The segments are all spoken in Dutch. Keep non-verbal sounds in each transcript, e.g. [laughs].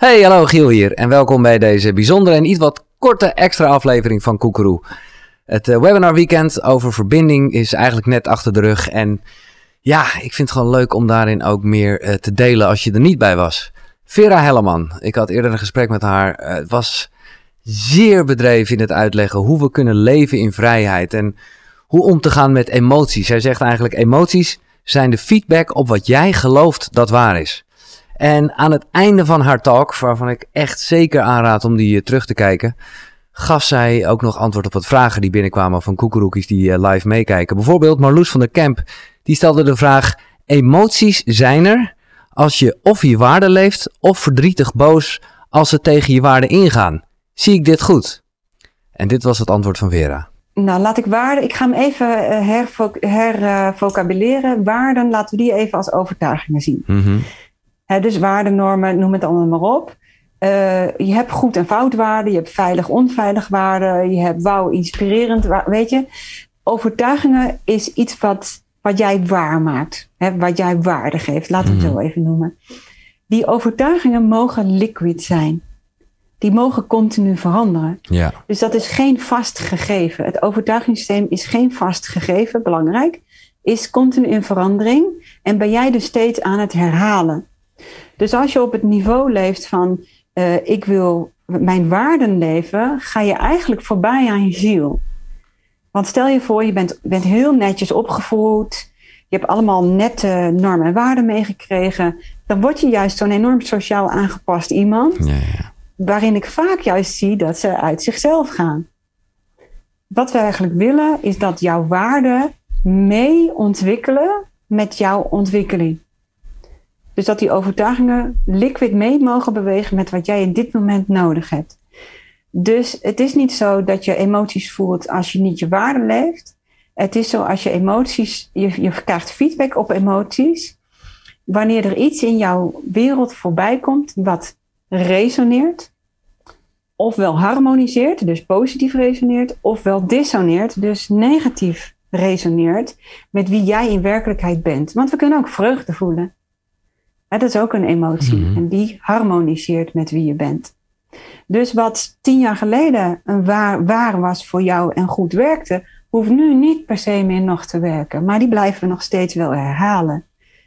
Hey, hallo Giel hier en welkom bij deze bijzondere en iets wat korte extra aflevering van Koekeroe. Het uh, webinar weekend over verbinding is eigenlijk net achter de rug en ja, ik vind het gewoon leuk om daarin ook meer uh, te delen als je er niet bij was. Vera Helleman, ik had eerder een gesprek met haar, uh, was zeer bedreven in het uitleggen hoe we kunnen leven in vrijheid en hoe om te gaan met emoties. Zij zegt eigenlijk emoties zijn de feedback op wat jij gelooft dat waar is. En aan het einde van haar talk, waarvan ik echt zeker aanraad om die terug te kijken, gaf zij ook nog antwoord op wat vragen die binnenkwamen van koekeroekies die live meekijken. Bijvoorbeeld Marloes van der Kemp, die stelde de vraag: Emoties zijn er als je of je waarde leeft of verdrietig boos als ze tegen je waarde ingaan. Zie ik dit goed? En dit was het antwoord van Vera. Nou, laat ik waarden. Ik ga hem even hervocabuleren. Her, uh, waarden, laten we die even als overtuigingen zien. Mm -hmm. He, dus waardenormen, noem het allemaal maar op. Uh, je hebt goed en fout waarden, je hebt veilig, onveilig waarden, je hebt wauw, inspirerend, weet je. Overtuigingen is iets wat, wat jij waar maakt, hè, wat jij waarde geeft, laten we het -hmm. zo even noemen. Die overtuigingen mogen liquid zijn. Die mogen continu veranderen. Ja. Dus dat is geen vast gegeven. Het overtuigingssysteem is geen vast gegeven, belangrijk. Is continu in verandering en ben jij dus steeds aan het herhalen. Dus als je op het niveau leeft van uh, ik wil mijn waarden leven, ga je eigenlijk voorbij aan je ziel. Want stel je voor, je bent, bent heel netjes opgevoed, je hebt allemaal nette normen en waarden meegekregen, dan word je juist zo'n enorm sociaal aangepast iemand, ja, ja. waarin ik vaak juist zie dat ze uit zichzelf gaan. Wat we eigenlijk willen, is dat jouw waarden mee ontwikkelen met jouw ontwikkeling. Dus dat die overtuigingen liquid mee mogen bewegen met wat jij in dit moment nodig hebt. Dus het is niet zo dat je emoties voelt als je niet je waarde leeft. Het is zo als je emoties, je, je krijgt feedback op emoties. Wanneer er iets in jouw wereld voorbij komt wat resoneert, ofwel harmoniseert, dus positief resoneert, ofwel dissoneert, dus negatief resoneert met wie jij in werkelijkheid bent. Want we kunnen ook vreugde voelen. Dat is ook een emotie Mhm. en die harmoniseert met wie je bent. Dus wat tien jaar geleden een waar, waar was voor jou en goed werkte, hoeft nu niet per se meer nog te werken. Maar die blijven we nog steeds wel herhalen.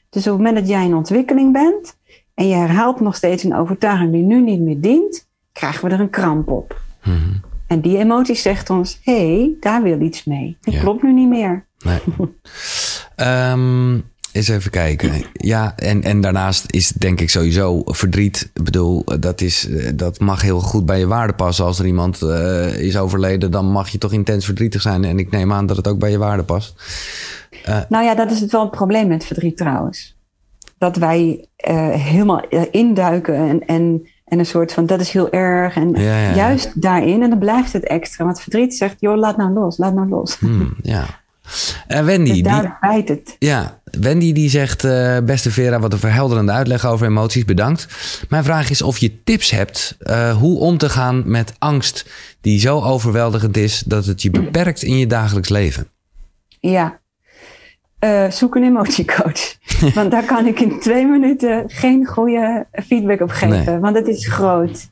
Dus op het moment dat jij in ontwikkeling bent en je herhaalt nog steeds een overtuiging die nu niet meer dient, krijgen we er een kramp op. Mhm. En die emotie zegt ons: hé, hey, daar wil iets mee. Dat Ja. klopt nu niet meer. Nee. [laughs] Ehm, eens even kijken. Ja, en, en daarnaast is denk ik sowieso verdriet. Ik bedoel, dat, is, eh, dat mag heel goed bij je waarde passen. Als er iemand eh, is overleden, dan mag je toch intens verdrietig zijn. En ik neem aan dat het ook bij je waarde past. Nou ja, dat is het wel een probleem met verdriet trouwens. Dat wij eh, helemaal eh, induiken en, en, en een soort van dat is heel erg. En Ja, ja, ja. juist daarin, en dan blijft het extra. Want verdriet zegt, joh, laat nou los, laat nou los. Hmm, ja. [laughs] En Wendy, dus die, daar bijt het. Ja, Wendy die zegt, eh, beste Vera, wat een verhelderende uitleg over emoties, bedankt. Mijn vraag is of je tips hebt eh, hoe om te gaan met angst die zo overweldigend is dat het je beperkt in je dagelijks leven. Ja. Eh, zoek een emotiecoach. [laughs] Want daar kan ik in twee minuten geen goede feedback op geven. Nee. Want het is groot.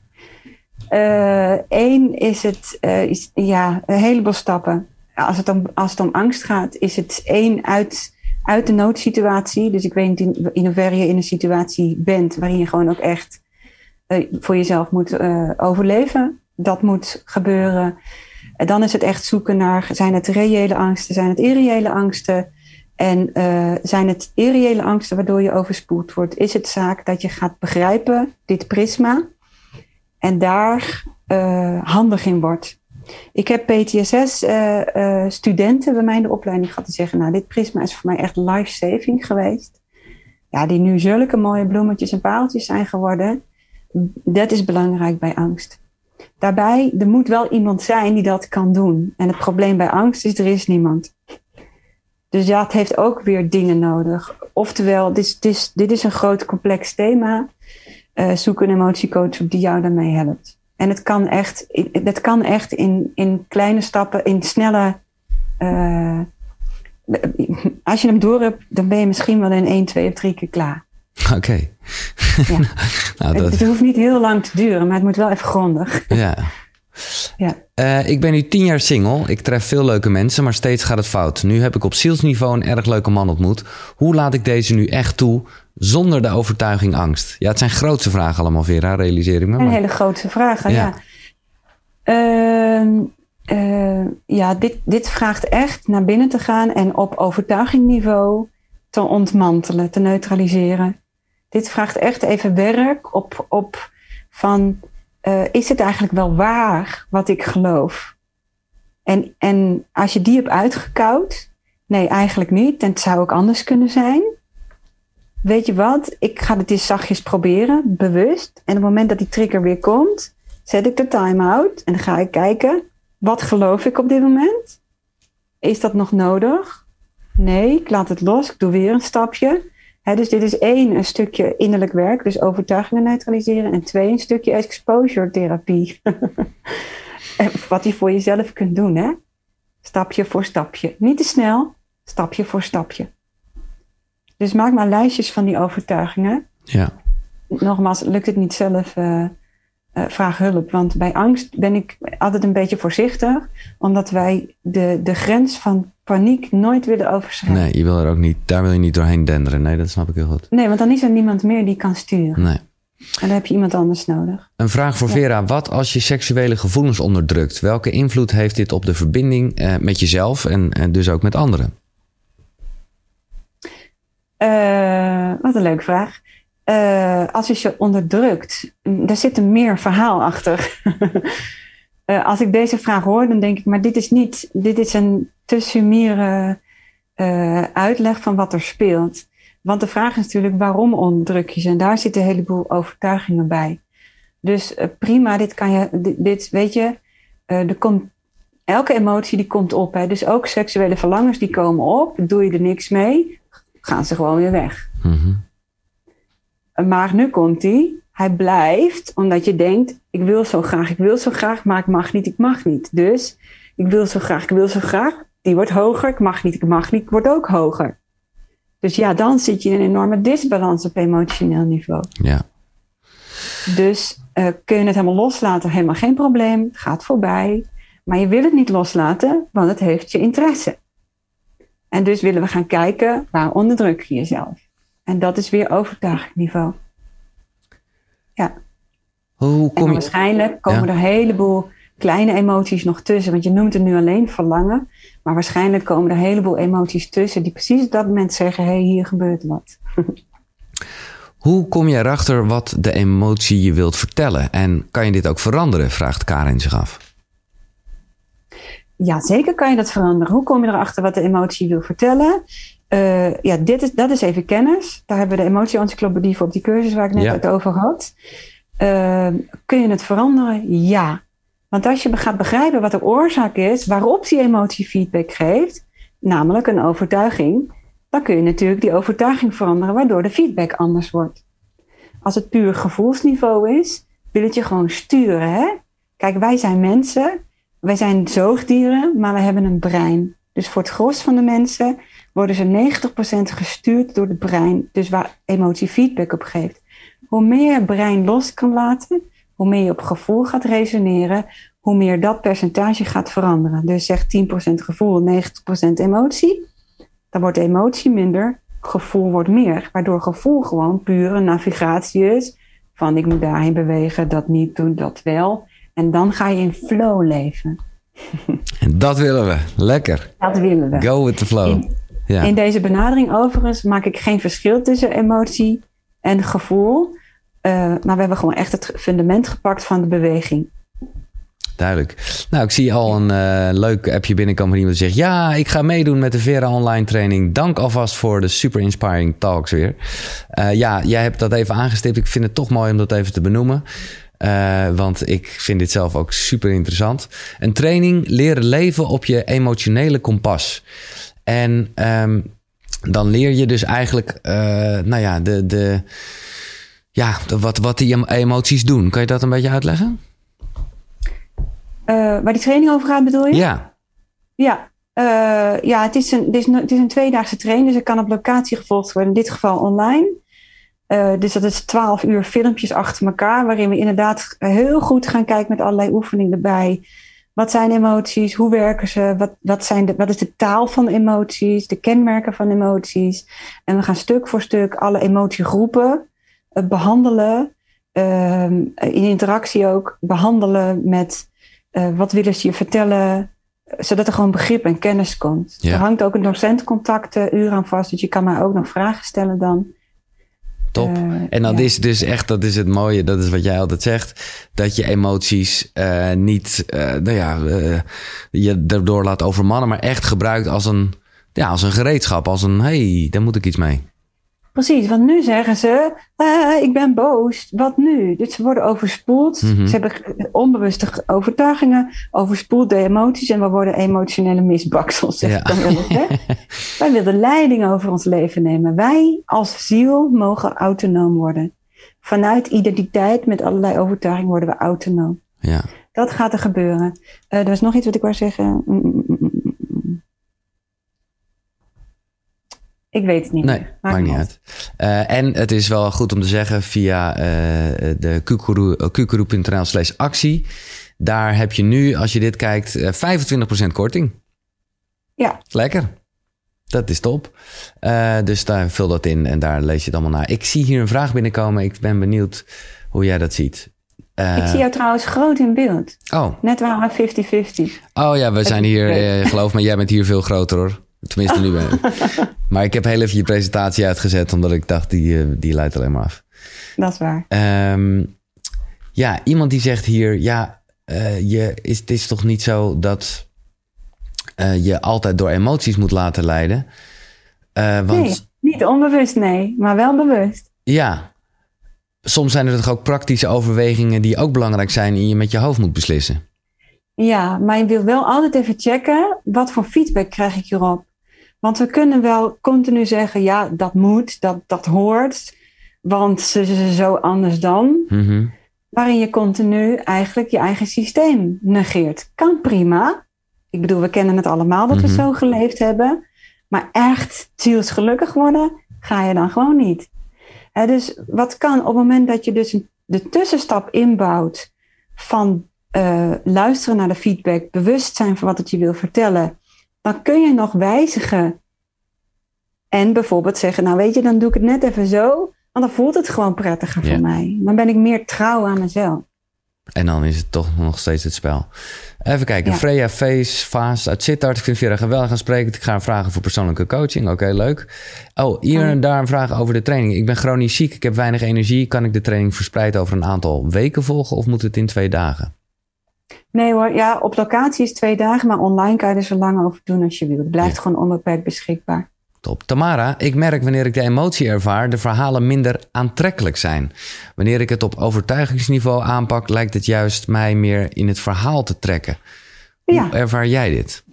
Eén is het, eh, is, ja, een heleboel stappen. Als het, om, als het om angst gaat, is het één uit, uit de noodsituatie. Dus ik weet niet in, in hoeverre je in een situatie bent waarin je gewoon ook echt eh, voor jezelf moet eh, overleven. Dat moet gebeuren. En dan is het echt zoeken naar, zijn het reële angsten, zijn het irreële angsten? En eh, zijn het irreële angsten waardoor je overspoeld wordt? Is het zaak dat je gaat begrijpen, dit prisma, en daar handig in wordt? Ik heb PTSS-studenten bij mij in de opleiding gehad die zeggen, nou, dit prisma is voor mij echt life-saving geweest. Ja, die nu zulke mooie bloemetjes en pareltjes zijn geworden. Dat is belangrijk bij angst. Daarbij, er moet wel iemand zijn die dat kan doen. En het probleem bij angst is, er is niemand. Dus ja, het heeft ook weer dingen nodig. Oftewel, dit is, dit is, dit is een groot complex thema. Uh, zoek een emotiecoach op die jou daarmee helpt. En het kan echt, dat kan echt in, in kleine stappen, in snelle. Uh, als je hem door hebt, dan ben je misschien wel in één, twee of drie keer klaar. [laughs] Oké. Ja. [laughs] nou, dat... Het, het hoeft niet heel lang te duren, maar het moet wel even grondig. Ja. [laughs] Ja. Eh, ik ben nu tien jaar single. Ik tref veel leuke mensen, maar steeds gaat het fout. Nu heb ik op zielsniveau een erg leuke man ontmoet. Hoe laat ik deze nu echt toe zonder de overtuiging angst? Ja, het zijn grootste vragen allemaal, Vera, realiseer ik me. Een hele grote vragen, Ja. ja. Ehm, eh, ja, dit, dit vraagt echt naar binnen te gaan en op overtuigingniveau te ontmantelen, te neutraliseren. Dit vraagt echt even werk op, op van, eh, is het eigenlijk wel waar wat ik geloof? En, en als je die hebt uitgekoud, nee, eigenlijk niet, en het zou ook anders kunnen zijn. Weet je wat, ik ga het eens zachtjes proberen, bewust. En op het moment dat die trigger weer komt, zet ik de time-out en ga ik kijken, wat geloof ik op dit moment? Is dat nog nodig? Nee, ik laat het los, ik doe weer een stapje. Dus dit is één, een stukje innerlijk werk, dus overtuigingen neutraliseren. En twee, een stukje exposure therapie. [laughs] Wat je voor jezelf kunt doen, hè? Stapje voor stapje. Niet te snel, stapje voor stapje. Dus maak maar lijstjes van die overtuigingen. Ja. Nogmaals, lukt het niet zelf, eh, eh, vraag hulp. Want bij angst ben ik altijd een beetje voorzichtig, omdat wij de, de grens van paniek nooit willen overschrijden. Nee, je wil er ook niet, daar wil je niet doorheen denderen. Nee, dat snap ik heel goed. Nee, want dan is er niemand meer die kan sturen. Nee. En dan heb je iemand anders nodig. Een vraag voor Ja. Vera. Wat als je seksuele gevoelens onderdrukt? Welke invloed heeft dit op de verbinding eh, met jezelf en, en dus ook met anderen? Eh, wat een leuke vraag. Eh, als je ze onderdrukt, mm, daar zit een meer verhaal achter. [laughs] Eh, als ik deze vraag hoor, dan denk ik, maar dit is niet, dit is een te summiere eh, uitleg van wat er speelt. Want de vraag is natuurlijk, waarom onderdruk je ze? En daar zitten een heleboel overtuigingen bij. Dus prima, dit kan je, dit, weet je, er komt, elke emotie die komt op. Hè? Dus ook seksuele verlangens die komen op. Doe je er niks mee, gaan ze gewoon weer weg. Mhm. Maar nu komt hij. Hij blijft omdat je denkt: ik wil zo graag, ik wil zo graag, maar ik mag niet, ik mag niet. Dus ik wil zo graag, ik wil zo graag. Die wordt hoger, ik mag niet, ik mag niet, ik word ook hoger. Dus ja, dan zit je in een enorme disbalans op emotioneel niveau. Ja. Dus eh, kun je het helemaal loslaten, helemaal geen probleem, het gaat voorbij. Maar je wil het niet loslaten, want het heeft je interesse. En dus willen we gaan kijken, waar onderdruk je jezelf? En dat is weer overtuigingniveau. Ja, Hoe en kom je... waarschijnlijk komen Ja. er een heleboel kleine emoties nog tussen. Want je noemt het nu alleen verlangen. Maar waarschijnlijk komen er een heleboel emoties tussen die precies op dat moment zeggen: hé, hey, hier gebeurt wat. [laughs] Hoe kom je erachter wat de emotie je wilt vertellen? En kan je dit ook veranderen? Vraagt Karin zich af. Ja, zeker kan je dat veranderen. Hoe kom je erachter wat de emotie wil vertellen? Eh, ja, dit is, dat is even kennis. Daar hebben we de emotie-encyclopedie voor op die cursus waar ik net Ja. het over had. Eh, kun je het veranderen? Ja. Want als je gaat begrijpen wat de oorzaak is waarop die emotie feedback geeft, namelijk een overtuiging, dan kun je natuurlijk die overtuiging veranderen, waardoor de feedback anders wordt. Als het puur gevoelsniveau is, wil het je gewoon sturen. Hè? Kijk, wij zijn mensen, wij zijn zoogdieren, maar we hebben een brein. Dus voor het gros van de mensen worden ze 90% gestuurd door het brein, dus waar emotie feedback op geeft. Hoe meer brein los kan laten, hoe meer je op gevoel gaat resoneren, hoe meer dat percentage gaat veranderen. Dus zeg 10% gevoel, 90% emotie. Dan wordt emotie minder, gevoel wordt meer. Waardoor gevoel gewoon pure navigatie is. Van ik moet daarheen bewegen, dat niet doen, dat wel. En dan ga je in flow leven. [laughs] Dat willen we. Lekker. Dat willen we. Go with the flow. In, Ja. in deze benadering overigens maak ik geen verschil tussen emotie en gevoel. Eh, maar we hebben gewoon echt het fundament gepakt van de beweging. Duidelijk. Nou, ik zie al een eh, leuk appje binnenkomen van iemand die zegt... ja, ik ga meedoen met de Vera online training. Dank alvast voor de super inspiring talks weer. Eh, ja, jij hebt dat even aangestipt. Ik vind het toch mooi om dat even te benoemen. Eh, want ik vind dit zelf ook super interessant. Een training leren leven op je emotionele kompas. En ehm, dan leer je dus eigenlijk, eh, nou ja, de, de, ja de- wat, wat die emoties doen. Kan je dat een beetje uitleggen? Eh, waar die training over gaat bedoel je? Ja. Ja, ja het, is een, het, is een, het is een tweedaagse training, dus het kan op locatie gevolgd worden, in dit geval online. Uh, dus dat is twaalf uur filmpjes achter elkaar, waarin we inderdaad heel goed gaan kijken met allerlei oefeningen erbij. Wat zijn emoties? Hoe werken ze? Wat, wat, zijn de, wat is de taal van emoties? De kenmerken van emoties? En we gaan stuk voor stuk alle emotiegroepen uh, behandelen. Uh, in interactie ook behandelen met uh, wat willen ze je vertellen, zodat er gewoon begrip en kennis komt. Ja. Er hangt ook een docentcontact uur aan vast, dus je kan mij ook nog vragen stellen dan. Top. Uh, en dat ja. is dus echt, dat is het mooie, dat is wat jij altijd zegt, dat je emoties uh, niet, uh, nou ja, je erdoor laat overmannen, maar echt gebruikt als een, ja, als een gereedschap, als een, hey, daar moet ik iets mee. Precies, want nu zeggen ze, ah, ik ben boos, wat nu? Dus ze worden overspoeld, ze hebben onbewuste overtuigingen, overspoeld de emoties en we worden emotionele misbaksels, zeg ja. dan wel [laughs] Wij willen leiding over ons leven nemen. Wij als ziel mogen autonoom worden. Vanuit identiteit met allerlei overtuigingen worden we autonoom. Ja. Dat gaat er gebeuren. Uh, er was nog iets wat ik wou zeggen. Ik weet het niet. Nee, maakt, maakt niet uit. Uh, en het is wel goed om te zeggen via uh, de kukuru.nl slash actie. Daar heb je nu, als je dit kijkt, uh, 25% korting. Ja. Lekker. Dat is top. dus daar vul dat in en daar lees je het allemaal naar. Ik zie hier een vraag binnenkomen. Ik ben benieuwd hoe jij dat ziet. ik zie jou trouwens groot in beeld. Oh. Net waren we 50-50. Oh ja, we zijn hier, geloof me, jij bent hier veel groter hoor. Tenminste, nu ben ik. [laughs] Maar ik heb heel even je presentatie uitgezet, omdat ik dacht, die, eh, die leidt alleen maar af. Dat is waar. Um, ja, iemand die zegt hier, ja, uh, je, is, het is toch niet zo dat uh, je altijd door emoties moet laten leiden? want, nee, niet onbewust, nee, maar wel bewust. Ja, soms zijn er toch ook praktische overwegingen die ook belangrijk zijn en je met je hoofd moet beslissen. Ja, maar je wil wel altijd even checken, wat voor feedback krijg ik hierop? Want we kunnen wel continu zeggen, ja, dat moet, dat, dat hoort, want ze zijn zo anders dan. Mm-hmm. Waarin je continu eigenlijk je eigen systeem negeert. Kan prima. Ik bedoel, we kennen het allemaal dat we zo geleefd hebben. Maar echt zielsgelukkig worden, ga je dan gewoon niet. He, dus wat kan op het moment dat je dus de tussenstap inbouwt van uh, luisteren naar de feedback, bewust zijn van wat het je wil vertellen dan kun je nog wijzigen. En bijvoorbeeld zeggen, nou weet je, dan doe ik het net even zo, want dan voelt het gewoon prettiger voor mij. Dan ben ik meer trouw aan mezelf. En dan is het toch nog steeds het spel. Even kijken, ja. Freya Face, Vaas uit Sittard. Ik vind Vera geweldig gaan spreken. Ik ga vragen voor persoonlijke coaching. Oké, okay, leuk. Oh, hier en daar een vraag over de training. Ik ben chronisch ziek, ik heb weinig energie. Kan ik de training verspreid over een aantal weken volgen of moet het in twee dagen? Nee hoor, ja, op locatie is twee dagen, maar online kan je er zo lang over doen als je wilt. Het blijft ja. gewoon onbeperkt beschikbaar. Top. Tamara, ik merk wanneer ik de emotie ervaar, de verhalen minder aantrekkelijk zijn. Wanneer ik het op overtuigingsniveau aanpak, lijkt het juist mij meer in het verhaal te trekken. Hoe ja. ervaar jij dit?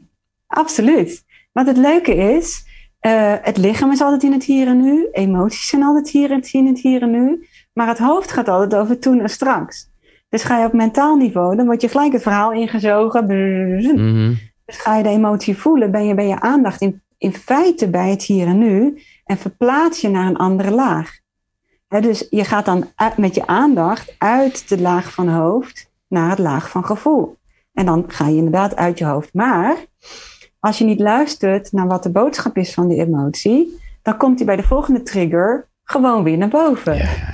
Absoluut. Wat het leuke is, uh, het lichaam is altijd in het hier en nu. Emoties zijn altijd hier en in het hier en nu. Maar het hoofd gaat altijd over toen en straks. Dus ga je op mentaal niveau, dan word je gelijk het verhaal ingezogen. Mm-hmm. Dus ga je de emotie voelen, ben je bij je aandacht in, in feite bij het hier en nu en verplaats je naar een andere laag. dus je gaat dan met je aandacht uit de laag van hoofd naar het laag van gevoel. En dan ga je inderdaad uit je hoofd. Maar als je niet luistert naar wat de boodschap is van die emotie, dan komt hij bij de volgende trigger gewoon weer naar boven. Ja.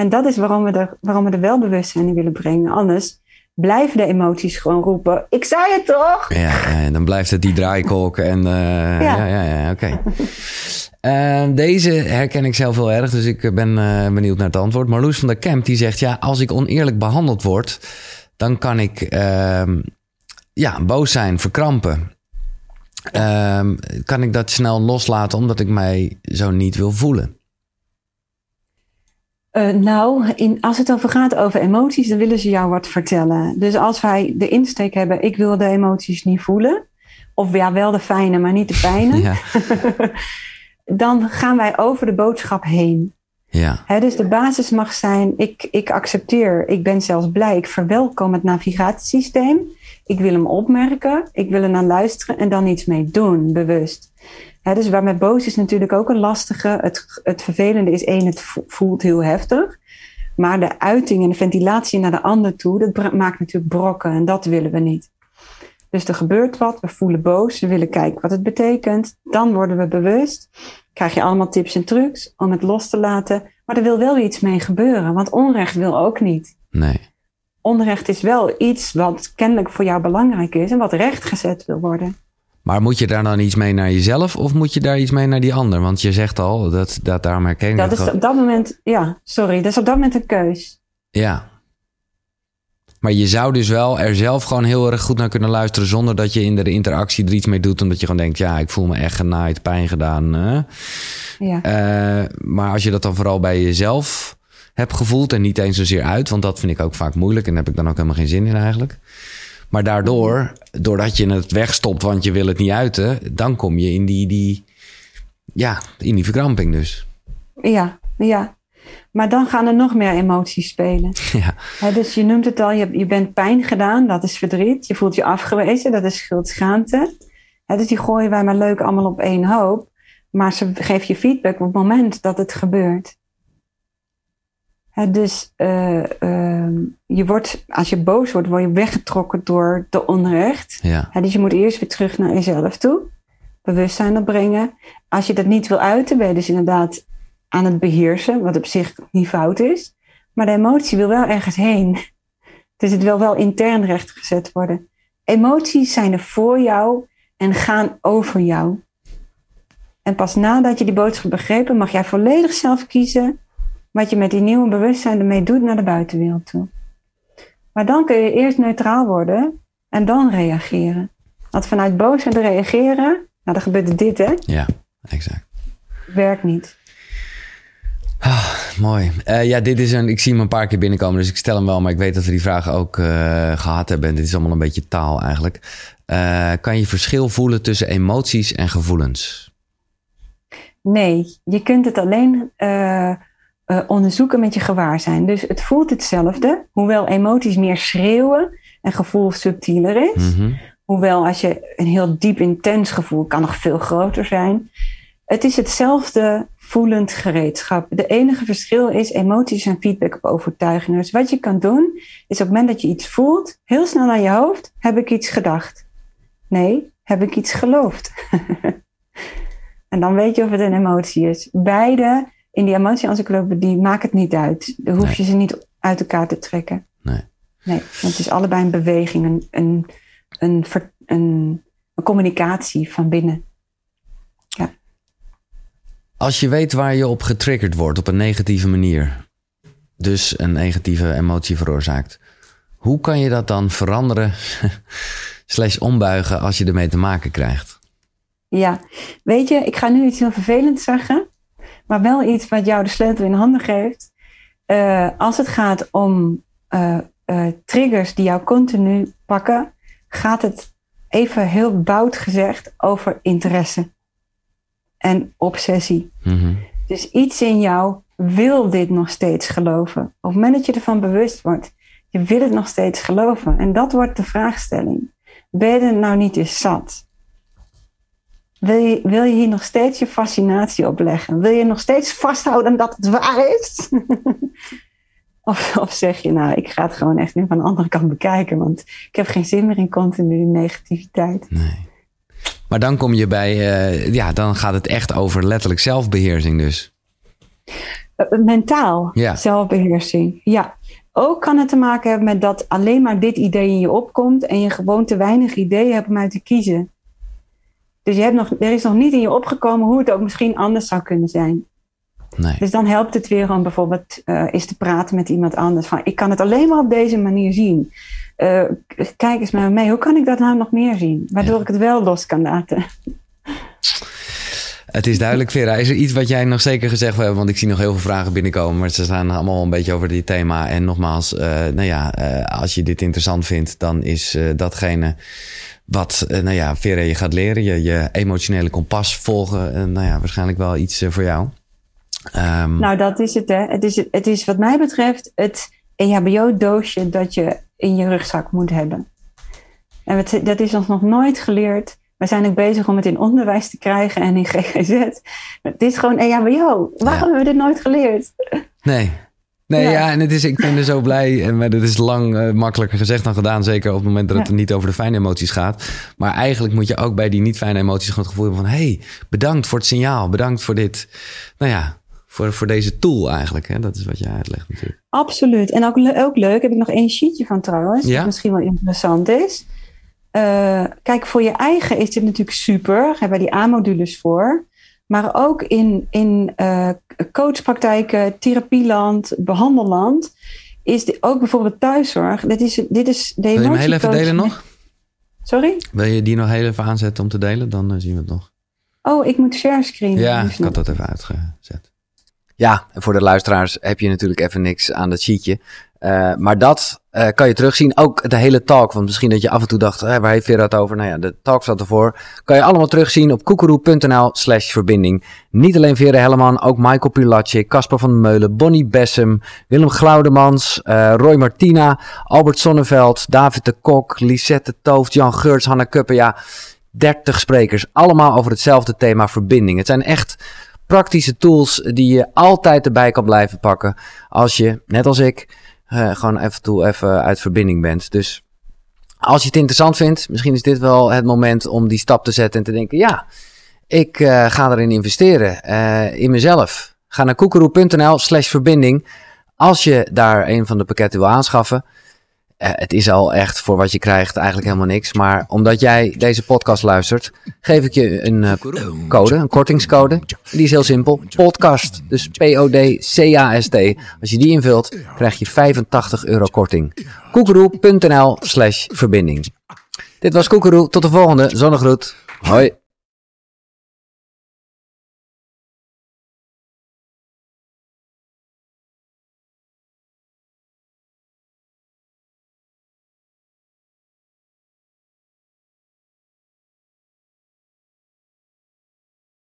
En dat is waarom we, er, waarom we er wel bewustzijn in willen brengen. Anders blijven de emoties gewoon roepen: Ik zei het toch? Ja, ja dan blijft het die draaikolk. En uh, ja. ja, ja, oké. Okay. Uh, deze herken ik zelf heel erg, dus ik ben uh, benieuwd naar het antwoord. Marloes van der Kemp die zegt: Ja, als ik oneerlijk behandeld word, dan kan ik ehm, ja, boos zijn, verkrampen. Ehm, kan ik dat snel loslaten omdat ik mij zo niet wil voelen? Uh, nou, in, als het over gaat over emoties, dan willen ze jou wat vertellen. Dus als wij de insteek hebben, ik wil de emoties niet voelen, of ja, wel de fijne, maar niet de pijne, ja. [laughs] dan gaan wij over de boodschap heen. Ja. dus de basis mag zijn, ik, ik accepteer, ik ben zelfs blij, ik verwelkom het navigatiesysteem. Ik wil hem opmerken, ik wil er naar luisteren en dan iets mee doen, bewust. Dus waar met boos is natuurlijk ook een lastige. Het, het vervelende is één, het voelt heel heftig. Maar de uiting en de ventilatie naar de ander toe, dat maakt natuurlijk brokken en dat willen we niet. Dus er gebeurt wat, we voelen boos, we willen kijken wat het betekent. Dan worden we bewust, krijg je allemaal tips en trucs om het los te laten. Maar er wil wel iets mee gebeuren, want onrecht wil ook niet. Nee. Onrecht is wel iets wat kennelijk voor jou belangrijk is en wat rechtgezet wil worden. Maar moet je daar dan iets mee naar jezelf of moet je daar iets mee naar die ander? Want je zegt al, dat, dat daarom herken ik dat. is op dat moment, ja, sorry, dat is op dat moment een keus. Ja. Maar je zou dus wel er zelf gewoon heel erg goed naar kunnen luisteren zonder dat je in de interactie er iets mee doet. Omdat je gewoon denkt, ja, ik voel me echt genaaid, pijn gedaan. Ja. Uh, maar als je dat dan vooral bij jezelf hebt gevoeld en niet eens zozeer uit, want dat vind ik ook vaak moeilijk en daar heb ik dan ook helemaal geen zin in eigenlijk. Maar daardoor, doordat je het wegstopt, want je wil het niet uiten, dan kom je in die, die, ja, in die verkramping dus. Ja, ja. Maar dan gaan er nog meer emoties spelen. [laughs] Ja. dus je noemt het al, je, je bent pijn gedaan, dat is verdriet. Je voelt je afgewezen, dat is schuld, schaamte. dus die gooien wij maar leuk allemaal op één hoop. Maar ze geven je feedback op het moment dat het gebeurt dus uh, uh, je wordt, als je boos wordt, word je weggetrokken door de onrecht. Ja. dus je moet eerst weer terug naar jezelf toe. Bewustzijn opbrengen. Als je dat niet wil uiten, ben je dus inderdaad aan het beheersen. Wat op zich niet fout is. Maar de emotie wil wel ergens heen. [laughs] Dus het wil wel intern rechtgezet worden. Emoties zijn er voor jou en gaan over jou. En pas nadat je die boodschap begrepen, mag jij volledig zelf kiezen wat je met die nieuwe bewustzijn ermee doet naar de buitenwereld toe. Maar dan kun je eerst neutraal worden en dan reageren. Want vanuit boosheid reageren, nou dan gebeurt dit hè? Ja, exact. Werkt niet. Ah, mooi. Uh, ja, dit is een. Ik zie hem een paar keer binnenkomen, dus ik stel hem wel, maar ik weet dat we die vragen ook uh, gehad hebben. dit is allemaal een beetje taal eigenlijk. Uh, kan je verschil voelen tussen emoties en gevoelens? Nee, je kunt het alleen uh, onderzoeken met je gewaarzijn. Dus het voelt hetzelfde, hoewel emoties meer schreeuwen en gevoel subtieler is. Mhm. Hoewel als je een heel diep intens gevoel kan nog veel groter zijn. Het is hetzelfde voelend gereedschap. De enige verschil is emoties en feedback op overtuigingen. Dus wat je kan doen, is op het moment dat je iets voelt, heel snel naar je hoofd, heb ik iets gedacht? Nee, heb ik iets geloofd? [laughs] en dan weet je of het een emotie is. Beide in die emotie-encyclopedie maakt het niet uit. Dan hoef je ze niet uit elkaar te trekken. Nee. Nee, want het is allebei een beweging, een, een, een, een, een communicatie van binnen. Ja. Als je weet waar je op getriggerd wordt op een negatieve manier, dus een negatieve emotie veroorzaakt, hoe kan je dat dan veranderen, [laughs] slash ombuigen als je ermee te maken krijgt? Ja, weet je, ik ga nu iets heel vervelends zeggen maar wel iets wat jou de sleutel in handen geeft. Uh, als het gaat om uh, uh, triggers die jou continu pakken, gaat het even heel bout gezegd over interesse en obsessie. Mm-hmm. Dus iets in jou wil dit nog steeds geloven. Op het moment dat je ervan bewust wordt, je wil het nog steeds geloven. En dat wordt de vraagstelling. Ben je er nou niet eens zat? Wil je, wil je hier nog steeds je fascinatie op leggen? Wil je nog steeds vasthouden dat het waar is? [laughs] of, of zeg je, nou, ik ga het gewoon echt nu van de andere kant bekijken, want ik heb geen zin meer in continu negativiteit. Nee. Maar dan kom je bij, uh, ja, dan gaat het echt over letterlijk zelfbeheersing dus. Uh, mentaal ja. zelfbeheersing, ja. Ook kan het te maken hebben met dat alleen maar dit idee in je opkomt en je gewoon te weinig ideeën hebt om uit te kiezen. Dus je hebt nog, er is nog niet in je opgekomen hoe het ook misschien anders zou kunnen zijn. Nee. Dus dan helpt het weer om bijvoorbeeld uh, eens te praten met iemand anders. Van ik kan het alleen maar op deze manier zien. Uh, kijk eens met me mee, hoe kan ik dat nou nog meer zien? Waardoor ja. ik het wel los kan laten. Het is duidelijk, Vera. Is er iets wat jij nog zeker gezegd wil hebben? Want ik zie nog heel veel vragen binnenkomen, maar ze staan allemaal een beetje over dit thema. En nogmaals, uh, nou ja, als je dit interessant vindt, dan is datgene wat, uh, nou ja, Vera, je gaat leren. Je, je emotionele kompas volgen. Nou ja, waarschijnlijk wel iets uh, voor jou. Um, nou, dat is het, hè. Het is, het is wat mij betreft het EHBO-doosje dat je in je rugzak moet hebben. En het, dat is ons nog nooit geleerd. We zijn ook bezig om het in onderwijs te krijgen en in GGZ. Het is gewoon EHBO. Waarom Ja. hebben we dit nooit geleerd? Nee. Nee, ja. Ja. en het is, ik ben er zo blij. En maar dat is lang eh, makkelijker gezegd dan gedaan. Zeker op het moment dat het Ja. niet over de fijne emoties gaat. Maar eigenlijk moet je ook bij die niet fijne emoties gewoon het gevoel hebben van... hey, bedankt voor het signaal. Bedankt voor dit. Nou ja, voor, voor deze tool eigenlijk. Hè? Dat is wat je uitlegt natuurlijk. Absoluut. En ook, le- ook leuk, heb ik nog één sheetje van trouwens, Ja? wat misschien wel interessant is. Eh, kijk, voor je eigen is dit natuurlijk super. Daar hebben we die A-modules voor. Maar ook in, in eh, coachpraktijken, therapieland, behandelland, is dit ook bijvoorbeeld thuiszorg. Dit is, dit is de Wil je hem heel even delen nog? Sorry? Wil je die nog heel even aanzetten om te delen? Dan eh, zien we het nog. Oh, ik moet share screen. Ja, ik had dat even uitgezet. Ja, en voor de luisteraars heb je natuurlijk even niks aan dat sheetje. Eh, maar dat eh, kan je terugzien. Ook de hele talk. Want misschien dat je af en toe dacht, waar heeft Vera het over? Nou ja, de talk staat ervoor. Kan je allemaal terugzien op koekeroe.nl slash verbinding. Niet alleen Vera Helleman, ook Michael Pilatschik, Casper van der Meulen, Bonnie Bessem, Willem Glaudemans, eh, Roy Martina, Albert Sonneveld, David de Kok, Lisette Tooft, Jan Geurts, Hanna Kuppen. Ja, 30 sprekers. Allemaal over hetzelfde thema verbinding. Het zijn echt praktische tools die je altijd erbij kan blijven pakken. Als je, net als ik, gewoon even toe even uit verbinding bent. Dus als je het interessant vindt, misschien is dit wel het moment om die stap te zetten en te denken: ja, ik eh, ga erin investeren. eh, in mezelf. Ga naar koekeroe.nl/slash verbinding. Als je daar een van de pakketten wil aanschaffen. Eh, het is al echt voor wat je krijgt eigenlijk helemaal niks. Maar omdat jij deze podcast luistert, geef ik je een eh, code, een kortingscode. Die is heel simpel. Podcast. Dus P-O-D-C-A-S-T. Als je die invult, krijg je 85 euro korting. koekeroe.nl slash verbinding. Dit was Koekeroe. Tot de volgende. Zonnegroet. Hoi.